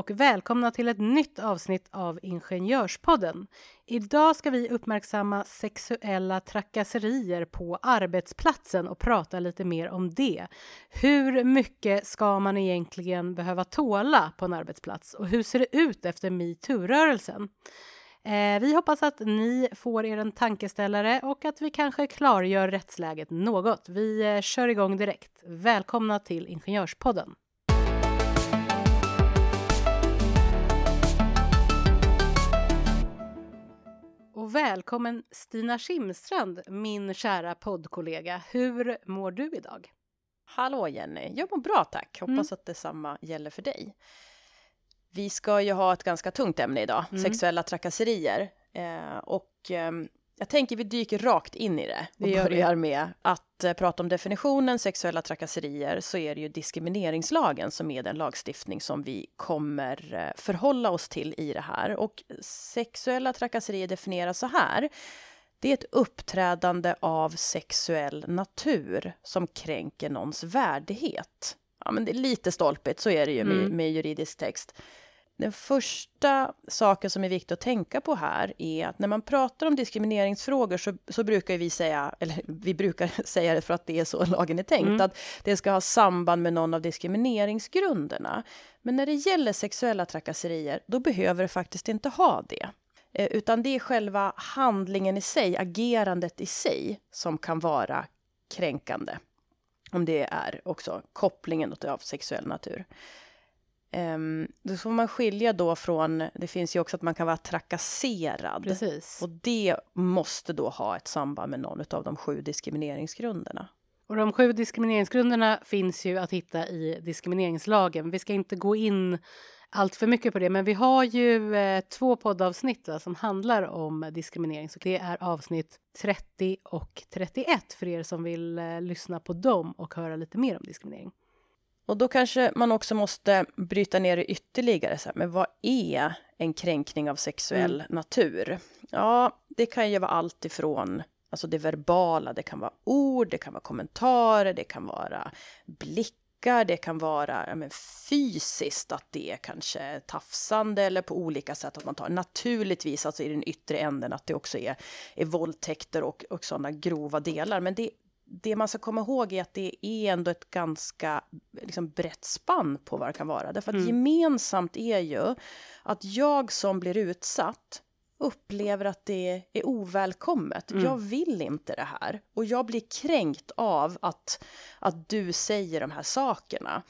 Och välkomna till ett nytt avsnitt av Ingenjörspodden. Idag ska vi uppmärksamma sexuella trakasserier på arbetsplatsen och prata lite mer om det. Hur mycket ska man egentligen behöva tåla på en arbetsplats och hur ser det ut efter metoo-rörelsen? Eh, vi hoppas att ni får er en tankeställare och att vi kanske klargör rättsläget något. Vi eh, kör igång direkt. Välkomna till Ingenjörspodden. Och välkommen Stina Kimstrand, min kära poddkollega. Hur mår du idag? Hallå Jenny, jag mår bra tack. Hoppas Mm. att detsamma gäller för dig. Vi ska ju ha ett ganska tungt ämne idag, Mm. sexuella trakasserier. Eh, och ehm, jag tänker vi dyker rakt in i det och vi. börjar med att eh, prata om definitionen sexuella trakasserier så är det ju diskrimineringslagen som är den lagstiftning som vi kommer eh, förhålla oss till i det här. Och sexuella trakasserier definieras så här. Det är ett uppträdande av sexuell natur som kränker någons värdighet. Ja, men det är lite stolpigt, så är det ju med, Mm. med juridisk text. Den första saken som är viktig att tänka på här är att när man pratar om diskrimineringsfrågor så, så brukar vi säga, eller vi brukar säga det för att det är så lagen är tänkt, Mm. att det ska ha samband med någon av diskrimineringsgrunderna. Men när det gäller sexuella trakasserier, då behöver det faktiskt inte ha det. Eh, Utan det är själva handlingen i sig, agerandet i sig, som kan vara kränkande. Om det är också kopplingen av sexuell natur. Um, då får man skilja då från, det finns ju också att man kan vara trakasserad. Precis. Och det måste då ha ett samband med någon av de sju diskrimineringsgrunderna. Och de sju diskrimineringsgrunderna finns ju att hitta i diskrimineringslagen. Vi ska inte gå in allt för mycket på det, men vi har ju eh, två poddavsnitt va, som handlar om diskriminering. Så det är avsnitt 30 och 31 för er som vill eh, lyssna på dem och höra lite mer om diskriminering. Och då kanske man också måste bryta ner det ytterligare. Så här, men vad är en kränkning av sexuell natur? Ja, det kan ju vara allt ifrån alltså det verbala, det kan vara ord, det kan vara kommentarer, det kan vara blickar, det kan vara ja, men fysiskt, att det är kanske tafsande eller på olika sätt att man tar. Naturligtvis alltså i den yttre änden att det också är, är våldtäkter och, och sådana grova delar. Men det, det man ska komma ihåg är att det är ändå ett ganska liksom, brett spann på vad det kan vara. Därför att Mm. gemensamt är ju att jag som blir utsatt upplever att det är ovälkommet. Mm. Jag vill inte det här. Och jag blir kränkt av att, att du säger de här sakerna.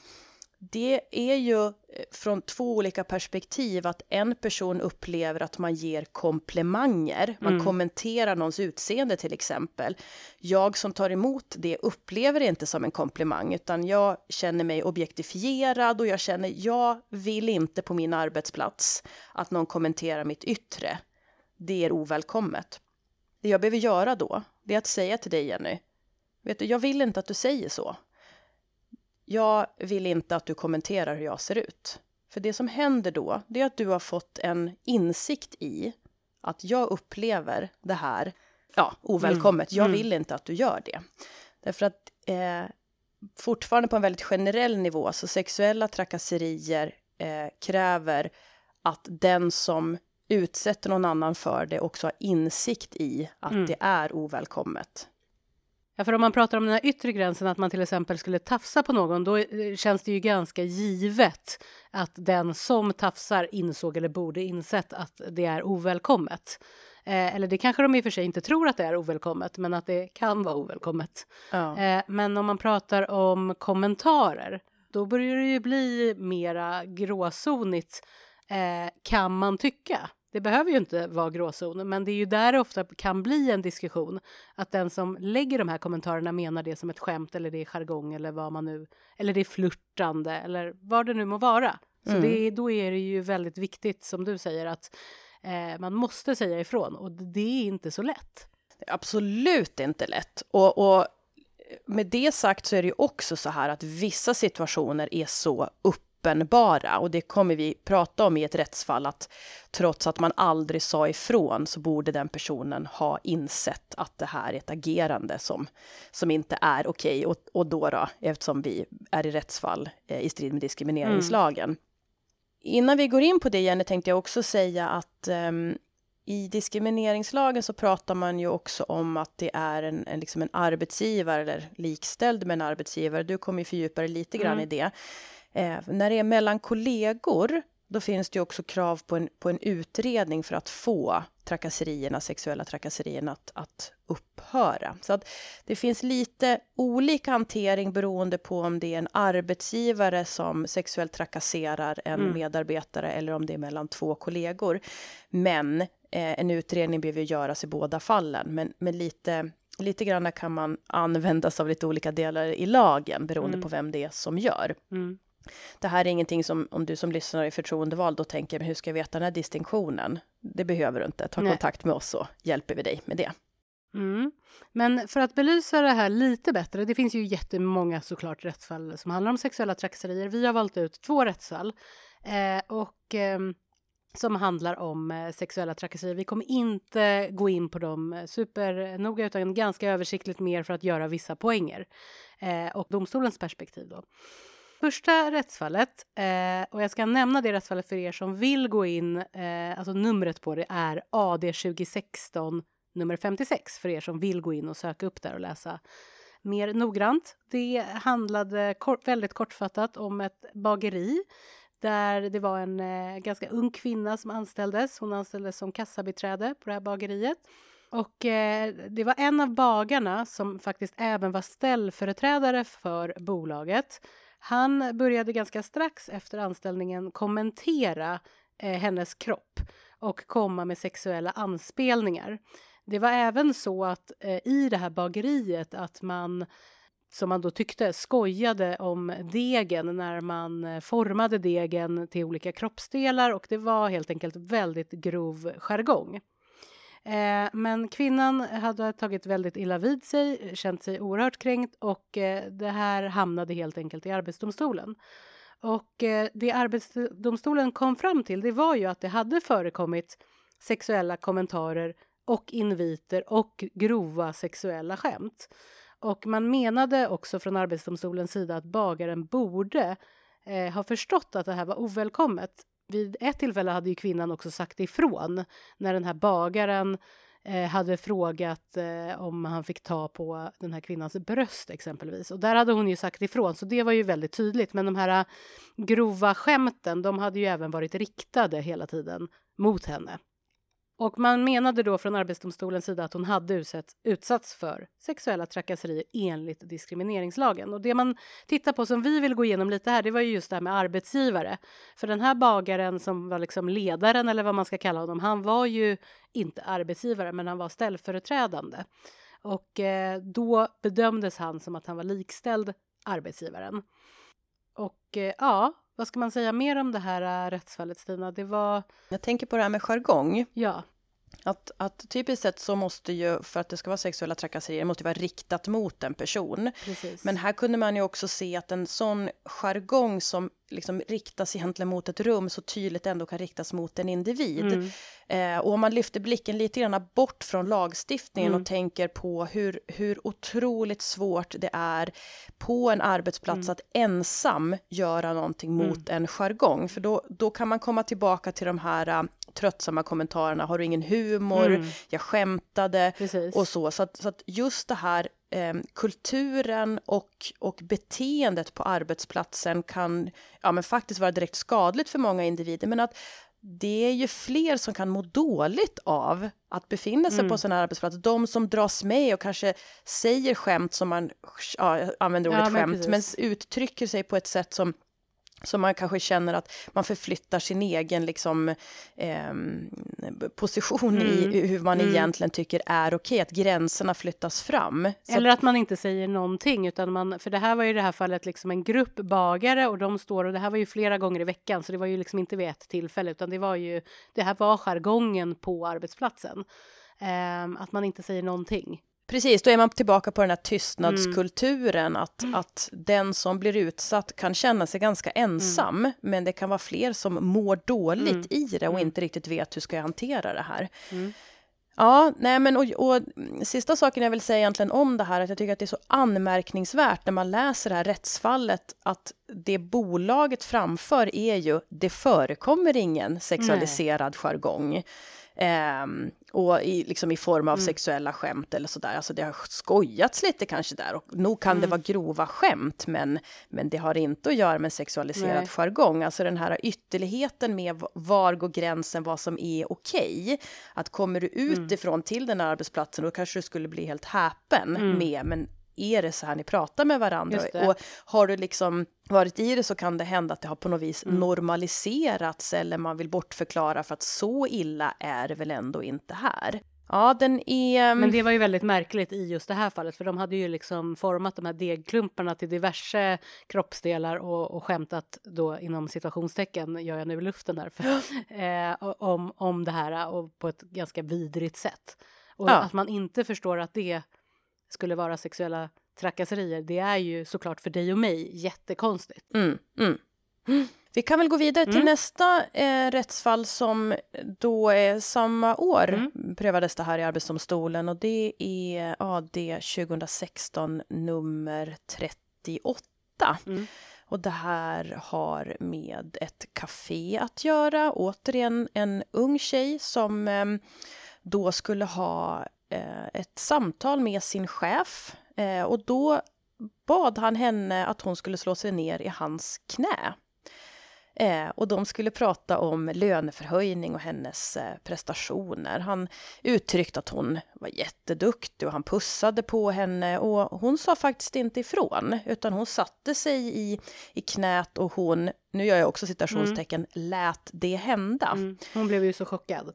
Det är ju eh, från två olika perspektiv att en person upplever att man ger komplimanger, man Mm. kommenterar någons utseende till exempel. Jag som tar emot det upplever det inte som en komplimang utan jag känner mig objektifierad och jag känner jag vill inte på min arbetsplats att någon kommenterar mitt yttre. Det är ovälkommet. Det jag behöver göra då, det är att säga till dig Jenny, vet du, jag vill inte att du säger så. Jag vill inte att du kommenterar hur jag ser ut. För det som händer då, det är att du har fått en insikt i att jag upplever det här, ja, ovälkommet. Jag Mm. vill inte att du gör det. Därför att eh, fortfarande på en väldigt generell nivå, så sexuella trakasserier eh, kräver att den som utsätter någon annan för det också har insikt i att Mm. det är ovälkommet. Ja, för om man pratar om den här yttre gränsen, att man till exempel skulle tafsa på någon, då eh, känns det ju ganska givet att den som tafsar insåg eller borde insett att det är ovälkommet. Eh, eller det kanske de i och för sig inte tror att det är ovälkommet, men att det kan vara ovälkommet. Ja. Eh, men om man pratar om kommentarer, då börjar det ju bli mera gråzonigt, eh, kan man tycka. Det behöver ju inte vara gråzon, men det är ju där det ofta kan bli en diskussion. Att den som lägger de här kommentarerna menar det som ett skämt eller det är jargong eller vad man nu, eller det är flörtande eller vad det nu må vara. Så Mm. det, är- då är det ju väldigt viktigt som du säger att eh, man måste säga ifrån och det är inte så lätt. Absolut inte lätt. Och, och med det sagt så är det ju också så här att vissa situationer är så uppenbara och det kommer vi prata om i ett rättsfall att trots att man aldrig sa ifrån så borde den personen ha insett att det här är ett agerande som, som inte är okej okay. och, och då, då eftersom vi är i rättsfall eh, i strid med diskrimineringslagen. Mm. Innan vi går in på det Jenny tänkte jag också säga att um, i diskrimineringslagen så pratar man ju också om att det är en, en, liksom en arbetsgivare eller likställd med en arbetsgivare. Du kommer ju fördjupa dig lite grann mm. i det. Eh, när det är mellan kollegor, då finns det ju också krav på en, på en utredning för att få trakasserierna, sexuella trakasserierna att, att upphöra. Så att det finns lite olika hantering beroende på om det är en arbetsgivare som sexuellt trakasserar en mm. medarbetare eller om det är mellan två kollegor. Men en utredning behöver göras i båda fallen, men, men lite, lite grann kan man använda sig av lite olika delar i lagen beroende mm. på vem det är som gör. Mm. Det här är ingenting som, om du som lyssnar är förtroendevald och tänker, men hur ska jag veta den här distinktionen? Det behöver du inte. Ta Nej. kontakt med oss så hjälper vi dig med det. Mm. Men för att belysa det här lite bättre, det finns ju jättemånga såklart rättsfall som handlar om sexuella trakasserier. Vi har valt ut två rättsfall eh, och eh, som handlar om eh, sexuella trakasserier. Vi kommer inte gå in på dem eh, supernoga utan ganska översiktligt mer för att göra vissa poänger eh, och domstolens perspektiv. Då. Första rättsfallet, eh, och jag ska nämna det rättsfallet för er som vill gå in, eh, alltså numret på det är AD 2016 nummer 56 för er som vill gå in och söka upp där och läsa mer noggrant. Det handlade kort, väldigt kortfattat om ett bageri där det var en eh, ganska ung kvinna som anställdes. Hon anställdes som kassabiträde på det här bageriet. Och eh, det var en av bagarna som faktiskt även var ställföreträdare för bolaget. Han började ganska strax efter anställningen kommentera eh, hennes kropp och komma med sexuella anspelningar. Det var även så att eh, i det här bageriet att man som man då tyckte skojade om degen när man eh, formade degen till olika kroppsdelar och det var helt enkelt väldigt grov jargong. Eh, men kvinnan hade tagit väldigt illa vid sig, känt sig oerhört kränkt och eh, det här hamnade helt enkelt i Arbetsdomstolen. Och eh, det Arbetsdomstolen kom fram till det var ju att det hade förekommit sexuella kommentarer och inviter och grova sexuella skämt. Och man menade också från Arbetsdomstolens sida att bagaren borde eh, ha förstått att det här var ovälkommet. Vid ett tillfälle hade ju kvinnan också sagt ifrån när den här bagaren eh, hade frågat eh, om han fick ta på den här kvinnans bröst exempelvis. Och där hade hon ju sagt ifrån, så det var ju väldigt tydligt. Men de här eh, grova skämten, de hade ju även varit riktade hela tiden mot henne. Och man menade då från Arbetsdomstolens sida att hon hade utsatts, utsatts för sexuella trakasserier enligt diskrimineringslagen. Och det man tittar på som vi vill gå igenom lite här, det var ju just det här med arbetsgivare. För den här bagaren som var liksom ledaren eller vad man ska kalla honom, han var ju inte arbetsgivare men han var ställföreträdande. Och eh, då bedömdes han som att han var likställd arbetsgivaren. Och eh, ja, vad ska man säga mer om det här äh, rättsfallet, Stina? Det var... Jag tänker på det här med jargong. Ja. Att, att typiskt sett så måste ju, för att det ska vara sexuella trakasserier, måste vara riktat mot en person. Precis. Men här kunde man ju också se att en sån jargong som liksom riktas egentligen mot ett rum så tydligt ändå kan riktas mot en individ. Mm. Eh, och om man lyfter blicken lite grann bort från lagstiftningen mm. och tänker på hur, hur otroligt svårt det är på en arbetsplats mm. att ensam göra någonting mot mm. en jargong. För då, då kan man komma tillbaka till de här uh, tröttsamma kommentarerna. Har du ingen humor? Mm. Jag skämtade Precis. och så. Så att, så att just det här eh, kulturen och, och beteendet på arbetsplatsen kan ja, men faktiskt vara direkt skadligt för många individer. Men att det är ju fler som kan må dåligt av att befinna sig mm. på sådana här arbetsplatser. De som dras med och kanske säger skämt som man, ja, jag använder ordet ja, men skämt, men uttrycker sig på ett sätt som så man kanske känner att man förflyttar sin egen liksom, eh, position mm. i hur man mm. egentligen tycker är okej, att gränserna flyttas fram. Eller att man inte säger någonting, utan man, för det här var ju i det här fallet liksom en grupp bagare och de står, och det här var ju flera gånger i veckan, så det var ju liksom inte vid ett tillfälle, utan det var ju, det här var jargongen på arbetsplatsen. eh, att man inte säger någonting. Precis, då är man tillbaka på den här tystnadskulturen, mm. att, att den som blir utsatt kan känna sig ganska ensam, mm. men det kan vara fler som mår dåligt mm. i det och mm. inte riktigt vet hur ska jag hantera det här. Mm. Ja, nej men och, och, sista saken jag vill säga egentligen om det här, att jag tycker att det är så anmärkningsvärt när man läser det här rättsfallet, att det bolaget framför är ju, det förekommer ingen sexualiserad nej. jargong. Um, och i, liksom i form av mm. sexuella skämt eller sådär. Alltså det har skojats lite kanske där och nog kan mm. det vara grova skämt men, men det har inte att göra med sexualiserad Nej. jargong. Alltså den här ytterligheten med var går gränsen, vad som är okej. Okay. Att kommer du utifrån mm. till den här arbetsplatsen då kanske du skulle bli helt häpen mm. med men är det så här ni pratar med varandra? Och har du liksom varit i det så kan det hända att det har på något vis mm. normaliserats eller man vill bortförklara för att så illa är det väl ändå inte här. Ja, den är... Men det var ju väldigt märkligt i just det här fallet för de hade ju liksom format de här degklumparna till diverse kroppsdelar och, och skämtat då inom situationstecken, gör jag nu i luften där, för, eh, om, om det här och på ett ganska vidrigt sätt. Och ja. att man inte förstår att det skulle vara sexuella trakasserier, det är ju såklart för dig och mig jättekonstigt. Mm, mm. Vi kan väl gå vidare till mm. nästa eh, rättsfall som då är samma år mm. prövades det här i Arbetsdomstolen och det är AD 2016 nummer 38. Mm. Och det här har med ett café att göra. Återigen en ung tjej som eh, då skulle ha ett samtal med sin chef eh, och då bad han henne att hon skulle slå sig ner i hans knä. Eh, och de skulle prata om löneförhöjning och hennes eh, prestationer. Han uttryckte att hon var jätteduktig och han pussade på henne och hon sa faktiskt inte ifrån utan hon satte sig i, i knät och hon, nu gör jag också citationstecken, mm. lät det hända. Mm. Hon blev ju så chockad.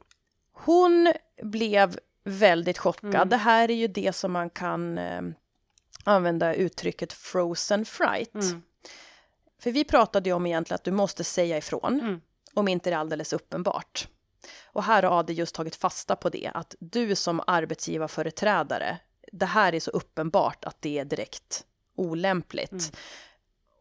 Hon blev väldigt chockad. Mm. Det här är ju det som man kan eh, använda uttrycket frozen fright. Mm. För vi pratade ju om egentligen att du måste säga ifrån mm. om inte det är alldeles uppenbart. Och här har AD just tagit fasta på det, att du som arbetsgivarföreträdare, det här är så uppenbart att det är direkt olämpligt. Mm.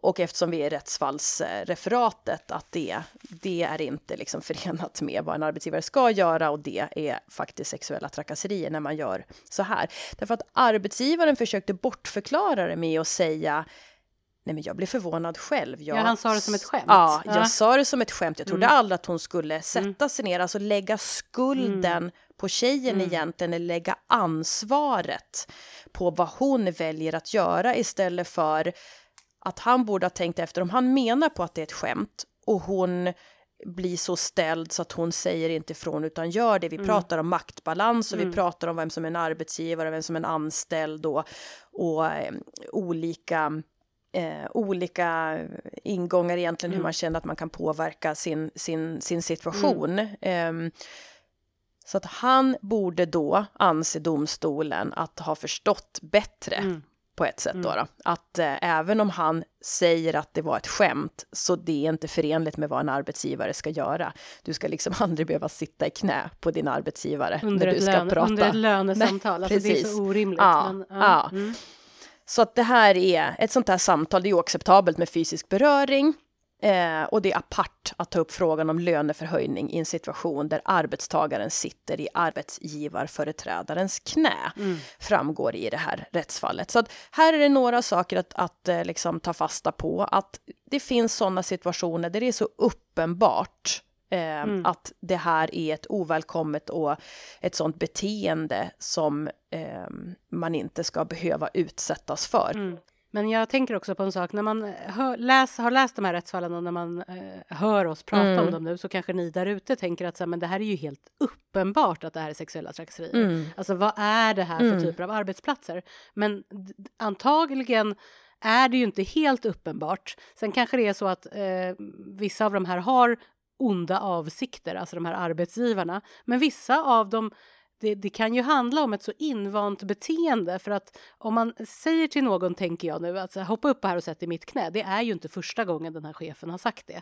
Och eftersom vi är rättsfallsreferatet att det, det är inte liksom förenat med vad en arbetsgivare ska göra och det är faktiskt sexuella trakasserier när man gör så här. Därför att arbetsgivaren försökte bortförklara det med att säga Nej men jag blev förvånad själv. Jag, ja, han sa det som ett skämt. Ja, jag ja. sa det som ett skämt. Jag trodde mm. aldrig att hon skulle sätta mm. sig ner, alltså lägga skulden mm. på tjejen mm. egentligen, eller lägga ansvaret på vad hon väljer att göra istället för att han borde ha tänkt efter om han menar på att det är ett skämt och hon blir så ställd så att hon säger inte ifrån utan gör det. Vi mm. pratar om maktbalans och mm. vi pratar om vem som är en arbetsgivare, vem som är en anställd och, och eh, olika eh, olika ingångar egentligen mm. hur man känner att man kan påverka sin, sin, sin situation. Eh, så att han borde då, anse domstolen, att ha förstått bättre mm på ett sätt mm. då, då. Att eh, även om han säger att det var ett skämt så det är inte förenligt med vad en arbetsgivare ska göra. Du ska liksom aldrig behöva sitta i knä på din arbetsgivare under när du ska lön, prata. Under ett lönesamtal, Nej, alltså det är så orimligt. Ja, men, ja. ja. Mm. Så att det här är ett sånt här samtal, det är oacceptabelt med fysisk beröring. Eh, och det är apart att ta upp frågan om löneförhöjning i en situation där arbetstagaren sitter i arbetsgivarföreträdarens knä, mm. framgår i det här rättsfallet. Så att här är det några saker att, att eh, liksom ta fasta på, att det finns sådana situationer där det är så uppenbart eh, mm. att det här är ett ovälkommet och ett sådant beteende som eh, man inte ska behöva utsättas för. Mm. Men jag tänker också på en sak, när man hör, läs, har läst de här rättsfallen och när man eh, hör oss prata mm. om dem nu så kanske ni där ute tänker att så här, men det här är ju helt uppenbart att det här är sexuella trakasserier. Mm. Alltså vad är det här för mm. typer av arbetsplatser? Men antagligen är det ju inte helt uppenbart. Sen kanske det är så att eh, vissa av de här har onda avsikter, alltså de här arbetsgivarna. Men vissa av dem det, det, kan ju handla om ett så invant beteende för att om man säger till någon, tänker jag nu, att hoppa upp här och sätt i mitt knä, det är ju inte första gången den här chefen har sagt det.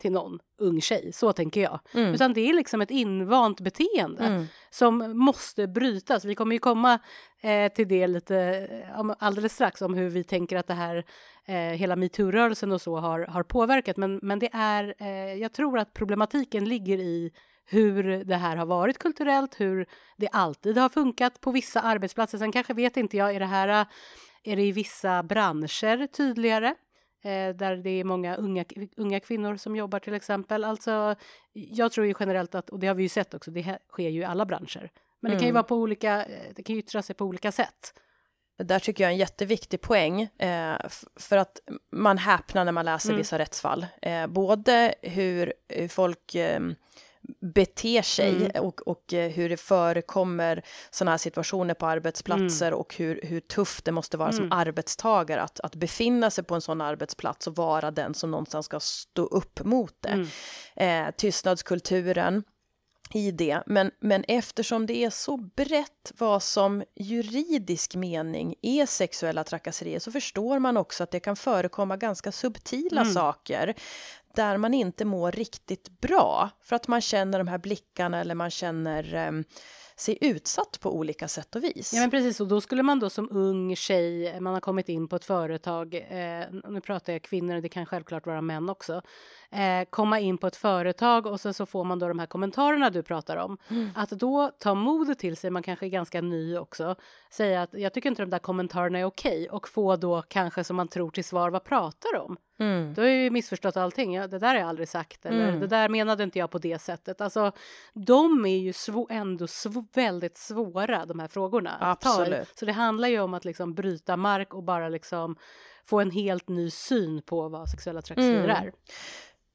till någon ung tjej, så tänker jag. Mm. Utan det är liksom ett invant beteende Mm. som måste brytas. Vi kommer ju komma eh, till det lite eh, alldeles strax om hur vi tänker att det här, eh, hela metoo-rörelsen och så har, har påverkat. Men, men det är, eh, jag tror att problematiken ligger i hur det här har varit kulturellt, hur det alltid har funkat på vissa arbetsplatser. Sen kanske vet inte jag, är det här är det i vissa branscher tydligare? Eh, där det är många unga, unga kvinnor som jobbar till exempel. Alltså, jag tror ju generellt att, och det har vi ju sett också, det sker ju i alla branscher. Men det kan ju Mm. vara på olika, eh, det kan ju yttra sig på olika sätt. Det där tycker jag är en jätteviktig poäng, eh, för att man häpnar när man läser Mm. vissa rättsfall. Eh, både hur, hur folk eh, beter sig Mm. och, och eh, hur det förekommer sådana här situationer på arbetsplatser och hur, hur tufft det måste vara som Mm. arbetstagare att, att befinna sig på en sån arbetsplats och vara den som någonstans ska stå upp mot det. Mm. Eh, tystnadskulturen i det. Men, men eftersom det är så brett vad som juridisk mening är sexuella trakasserier så förstår man också att det kan förekomma ganska subtila Mm. saker där man inte mår riktigt bra för att man känner de här blickarna eller man känner eh, sig utsatt på olika sätt och vis. Ja men precis, och då skulle man då som ung tjej, man har kommit in på ett företag, eh, nu pratar jag kvinnor, det kan självklart vara män också, eh, komma in på ett företag och sen så får man då de här kommentarerna du pratar om. Mm. Att då ta modet till sig, man kanske är ganska ny också, säga att jag tycker inte de där kommentarerna är okej och få då kanske som man tror till svar, vad pratar de? Mm. Då har jag ju missförstått allting. Ja, det där har jag aldrig sagt. Eller Mm. det där menade inte jag på det sättet. Alltså, de är ju svå- ändå svå- väldigt svåra, de här frågorna. Absolut. Så det handlar ju om att liksom bryta mark och bara liksom få en helt ny syn på vad sexuella trakasserier Mm. är.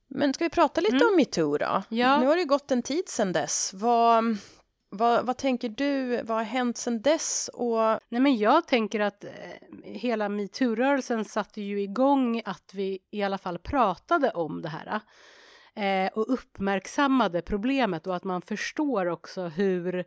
Men ska vi prata lite Mm. om metoo då? Ja. Nu har det ju gått en tid sedan dess. Vad, vad, vad tänker du, vad har hänt sedan dess? Och Nej, men jag tänker att eh, hela metoo-rörelsen satte ju igång att vi i alla fall pratade om det här. Eh, och uppmärksammade problemet och att man förstår också hur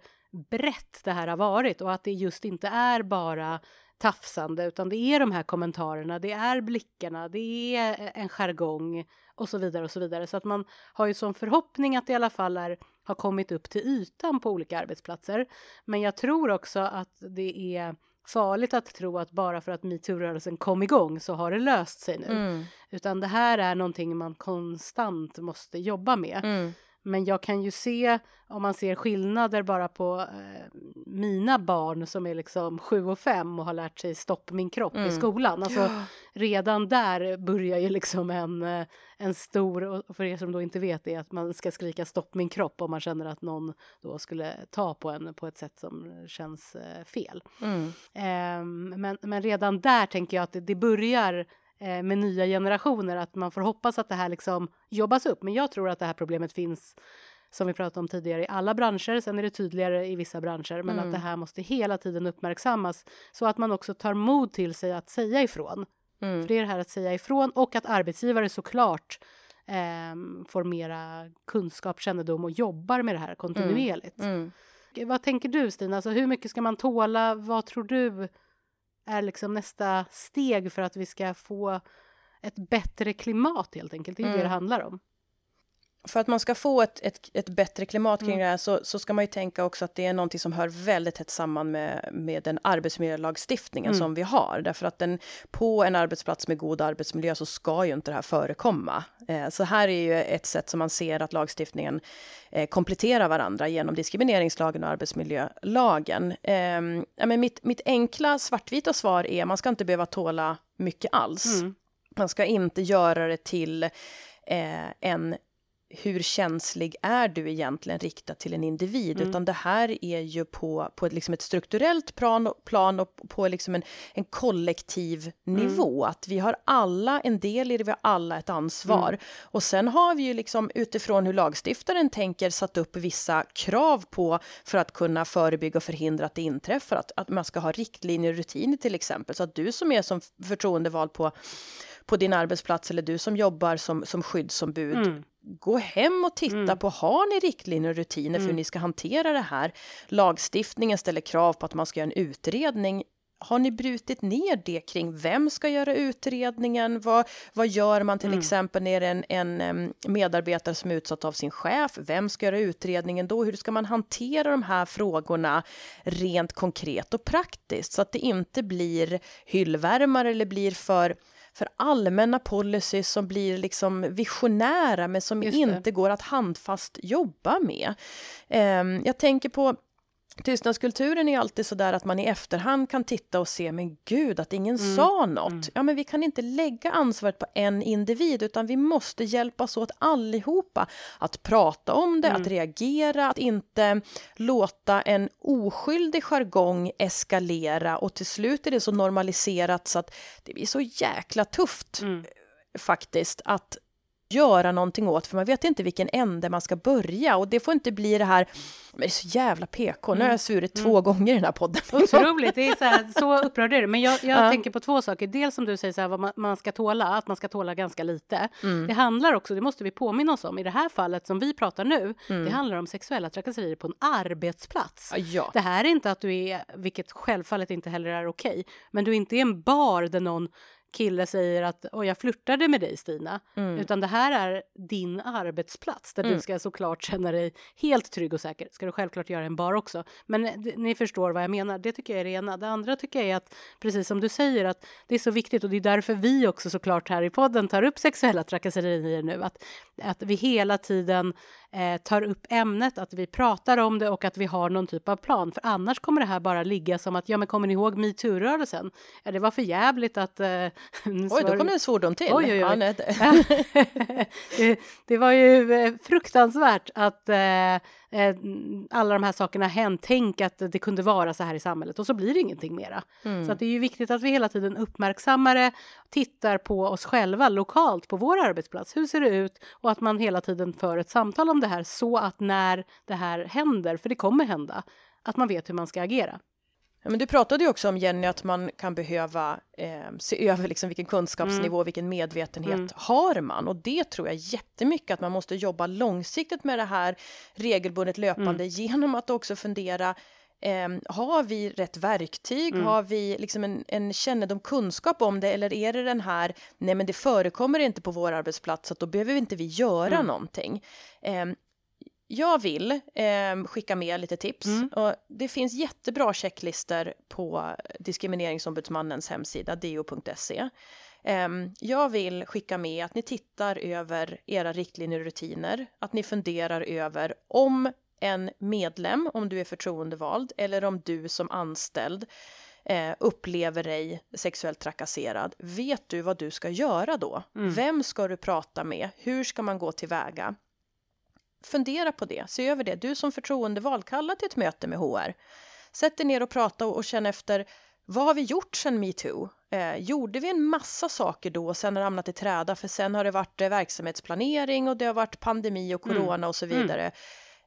brett det här har varit och att det just inte är bara tafsande utan det är de här kommentarerna, det är blickarna, det är eh, en jargong och så vidare och så vidare. Så att man har ju som förhoppning att det i alla fall är, har kommit upp till ytan på olika arbetsplatser. Men jag tror också att det är farligt att tro att bara för att metoo-rörelsen kom igång så har det löst sig nu. mm, Utan det här är någonting man konstant måste jobba med. mm, Men jag kan ju se, om man ser skillnader bara på eh, mina barn som är liksom sju och fem och har lärt sig stopp min kropp i Mm. skolan. Alltså redan där börjar ju liksom en, eh, en stor, och för er som då inte vet det, att man ska skrika stopp min kropp om man känner att någon då skulle ta på en på ett sätt som känns eh, fel. mm, Ehm, men, men redan där tänker jag att det, det börjar eh, med nya generationer, att man får hoppas att det här liksom jobbas upp. Men jag tror att det här problemet finns, som vi pratade om tidigare, i alla branscher. Sen är det tydligare i vissa branscher, men Mm. att det här måste hela tiden uppmärksammas så att man också tar mod till sig att säga ifrån. mm. För det är det här att säga ifrån och att arbetsgivare såklart ehm, får mera kunskap, kännedom och jobbar med det här kontinuerligt. Mm. Vad tänker du Stina? Alltså, hur mycket ska man tåla? Vad tror du är liksom nästa steg för att vi ska få ett bättre klimat helt enkelt? Det är ju det Mm. det handlar om. För att man ska få ett, ett, ett bättre klimat kring Mm. det här så, så ska man ju tänka också att det är någonting som hör väldigt tätt samman med, med den arbetsmiljölagstiftningen Mm. som vi har. Därför att den, på en arbetsplats med god arbetsmiljö så ska ju inte det här förekomma. Eh, så här är ju ett sätt som man ser att lagstiftningen eh, kompletterar varandra genom diskrimineringslagen och arbetsmiljölagen. Eh, men mitt, mitt enkla svartvita svar är man ska inte behöva tåla mycket alls. Mm. Man ska inte göra det till eh, en hur känslig är du egentligen riktat till en individ, Mm. utan det här är ju på, på ett, liksom ett strukturellt plan, plan och på liksom en, en kollektiv Mm. nivå. Att vi har alla en del i det, vi har alla ett ansvar. Mm. Och sen har vi ju liksom utifrån hur lagstiftaren tänker satt upp vissa krav på för att kunna förebygga och förhindra att det inträffar. Att, att man ska ha riktlinjer och rutiner till exempel. Så att du som är som förtroendevald på på din arbetsplats eller du som jobbar som, som skyddsombud, Mm. Gå hem och titta Mm. på, har ni riktlinjer och rutiner för hur Mm. ni ska hantera det här? Lagstiftningen ställer krav på att man ska göra en utredning har ni brutit ner det kring vem ska göra utredningen? Vad, vad gör man till mm. exempel när en, en medarbetare som är utsatt av sin chef? Vem ska göra utredningen då? Hur ska man hantera de här frågorna rent konkret och praktiskt så att det inte blir hyllvärmare eller blir för för allmänna policies som blir liksom visionära men som inte går att handfast jobba med. Um, jag tänker på Tystnadskulturen är alltid så där att man i efterhand kan titta och se, men gud, att ingen mm. sa något. Mm. Ja, men vi kan inte lägga ansvaret på en individ, utan vi måste hjälpas åt allihopa att prata om det, mm. att reagera, att inte låta en oskyldig jargong eskalera och till slut är det så normaliserat så att det blir så jäkla tufft mm. faktiskt att göra någonting åt, för man vet inte vilken ände man ska börja och det får inte bli det här, men det är så jävla PK, nu har jag svurit mm. två gånger i den här podden. Otroligt, det är så, här, så upprörd är det. Men jag, jag ja. tänker på två saker, dels som du säger så här, vad man, man ska tåla, att man ska tåla ganska lite. Mm. Det handlar också, det måste vi påminna oss om, i det här fallet som vi pratar nu, mm. det handlar om sexuella trakasserier på en arbetsplats. Ja. Det här är inte att du är, vilket självfallet inte heller är okej, okay, men du är inte i en bar där någon kille säger att Oj, jag flörtade med dig Stina, mm. utan det här är din arbetsplats där mm. du ska såklart känna dig helt trygg och säker. ska du självklart göra en bar också, men eh, ni förstår vad jag menar. Det tycker jag är det ena. Det andra tycker jag är att, precis som du säger, att det är så viktigt och det är därför vi också såklart här i podden tar upp sexuella trakasserier nu, att, att vi hela tiden eh, tar upp ämnet, att vi pratar om det och att vi har någon typ av plan. För annars kommer det här bara ligga som att, ja men kommer ni ihåg metoo-rörelsen? Ja, det var för jävligt att... Eh, oj, då kom det en svordom till. Oj, oj, oj. det, det, var ju eh, fruktansvärt att eh, eh, alla de här sakerna hänt. Tänk att det kunde vara så här i samhället och så blir det ingenting mera. Mm. Så att det är ju viktigt att vi hela tiden uppmärksammar det, tittar på oss själva lokalt på vår arbetsplats. Hur ser det ut? Och att man hela tiden för ett samtal om det här så att när det här händer, för det kommer hända, att man vet hur man ska agera. Ja, men du pratade ju också om Jenny att man kan behöva eh, se över liksom vilken kunskapsnivå, mm. vilken medvetenhet mm. har man och det tror jag jättemycket att man måste jobba långsiktigt med det här regelbundet löpande mm. genom att också fundera Eh, har vi rätt verktyg? Mm. Har vi liksom en, en kännedom, kunskap om det? Eller är det den här, nej men det förekommer inte på vår arbetsplats så då behöver inte vi göra mm. någonting. Eh, jag vill eh, skicka med lite tips. Mm. Och det finns jättebra checklister på Diskrimineringsombudsmannens hemsida, do.se. Eh, jag vill skicka med att ni tittar över era riktlinjer och rutiner, att ni funderar över om en medlem, om du är förtroendevald, eller om du som anställd eh, upplever dig sexuellt trakasserad, vet du vad du ska göra då? Mm. Vem ska du prata med? Hur ska man gå tillväga? Fundera på det, se över det. Du som förtroendevald, kalla till ett möte med HR. Sätt dig ner och prata och, och känn efter, vad har vi gjort sedan metoo? Eh, gjorde vi en massa saker då och sen har det hamnat i träda för sen har det varit eh, verksamhetsplanering och det har varit pandemi och corona mm. och så vidare.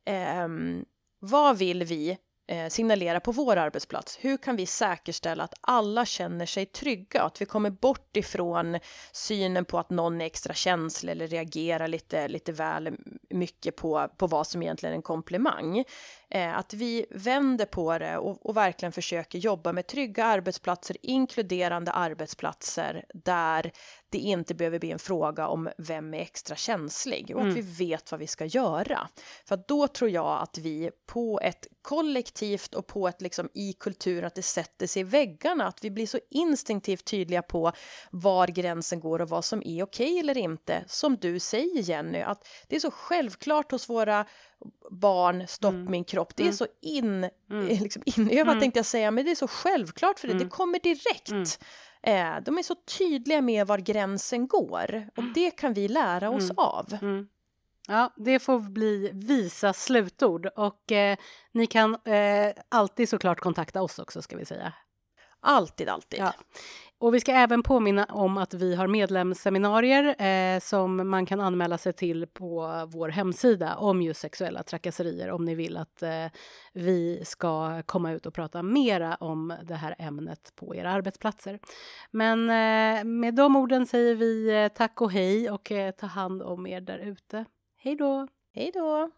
Mm. Eh, vad vill vi eh, signalera på vår arbetsplats. Hur kan vi säkerställa att alla känner sig trygga? Att vi kommer bort ifrån synen på att någon är extra känslig eller reagerar lite, lite väl mycket på, på vad som egentligen är en komplimang. Eh, att vi vänder på det och, och, verkligen försöker jobba med trygga arbetsplatser, inkluderande arbetsplatser där det inte behöver bli en fråga om vem är extra känslig och mm. att vi vet vad vi ska göra. För då tror jag att vi på ett kollektivt och på ett liksom i kulturen att det sätter sig i väggarna, att vi blir så instinktivt tydliga på var gränsen går och vad som är okej okay eller inte. Som du säger Jenny, att det är så självklart hos våra barn, stopp mm. min kropp. Det är mm. så in, mm. liksom inövat mm. tänkte jag säga, men det är så självklart för det, det mm. kommer direkt. Mm. Eh, de är så tydliga med var gränsen går och det kan vi lära oss av. Ja, det får bli visa slutord och eh, ni kan eh, alltid såklart kontakta oss också ska vi säga. Alltid, alltid. Ja. Och vi ska även påminna om att vi har medlemsseminarier eh, som man kan anmäla sig till på vår hemsida om just sexuella trakasserier om ni vill att eh, vi ska komma ut och prata mera om det här ämnet på era arbetsplatser. Men eh, med de orden säger vi eh, tack och hej och eh, ta hand om er där ute. Hej då! Hej då!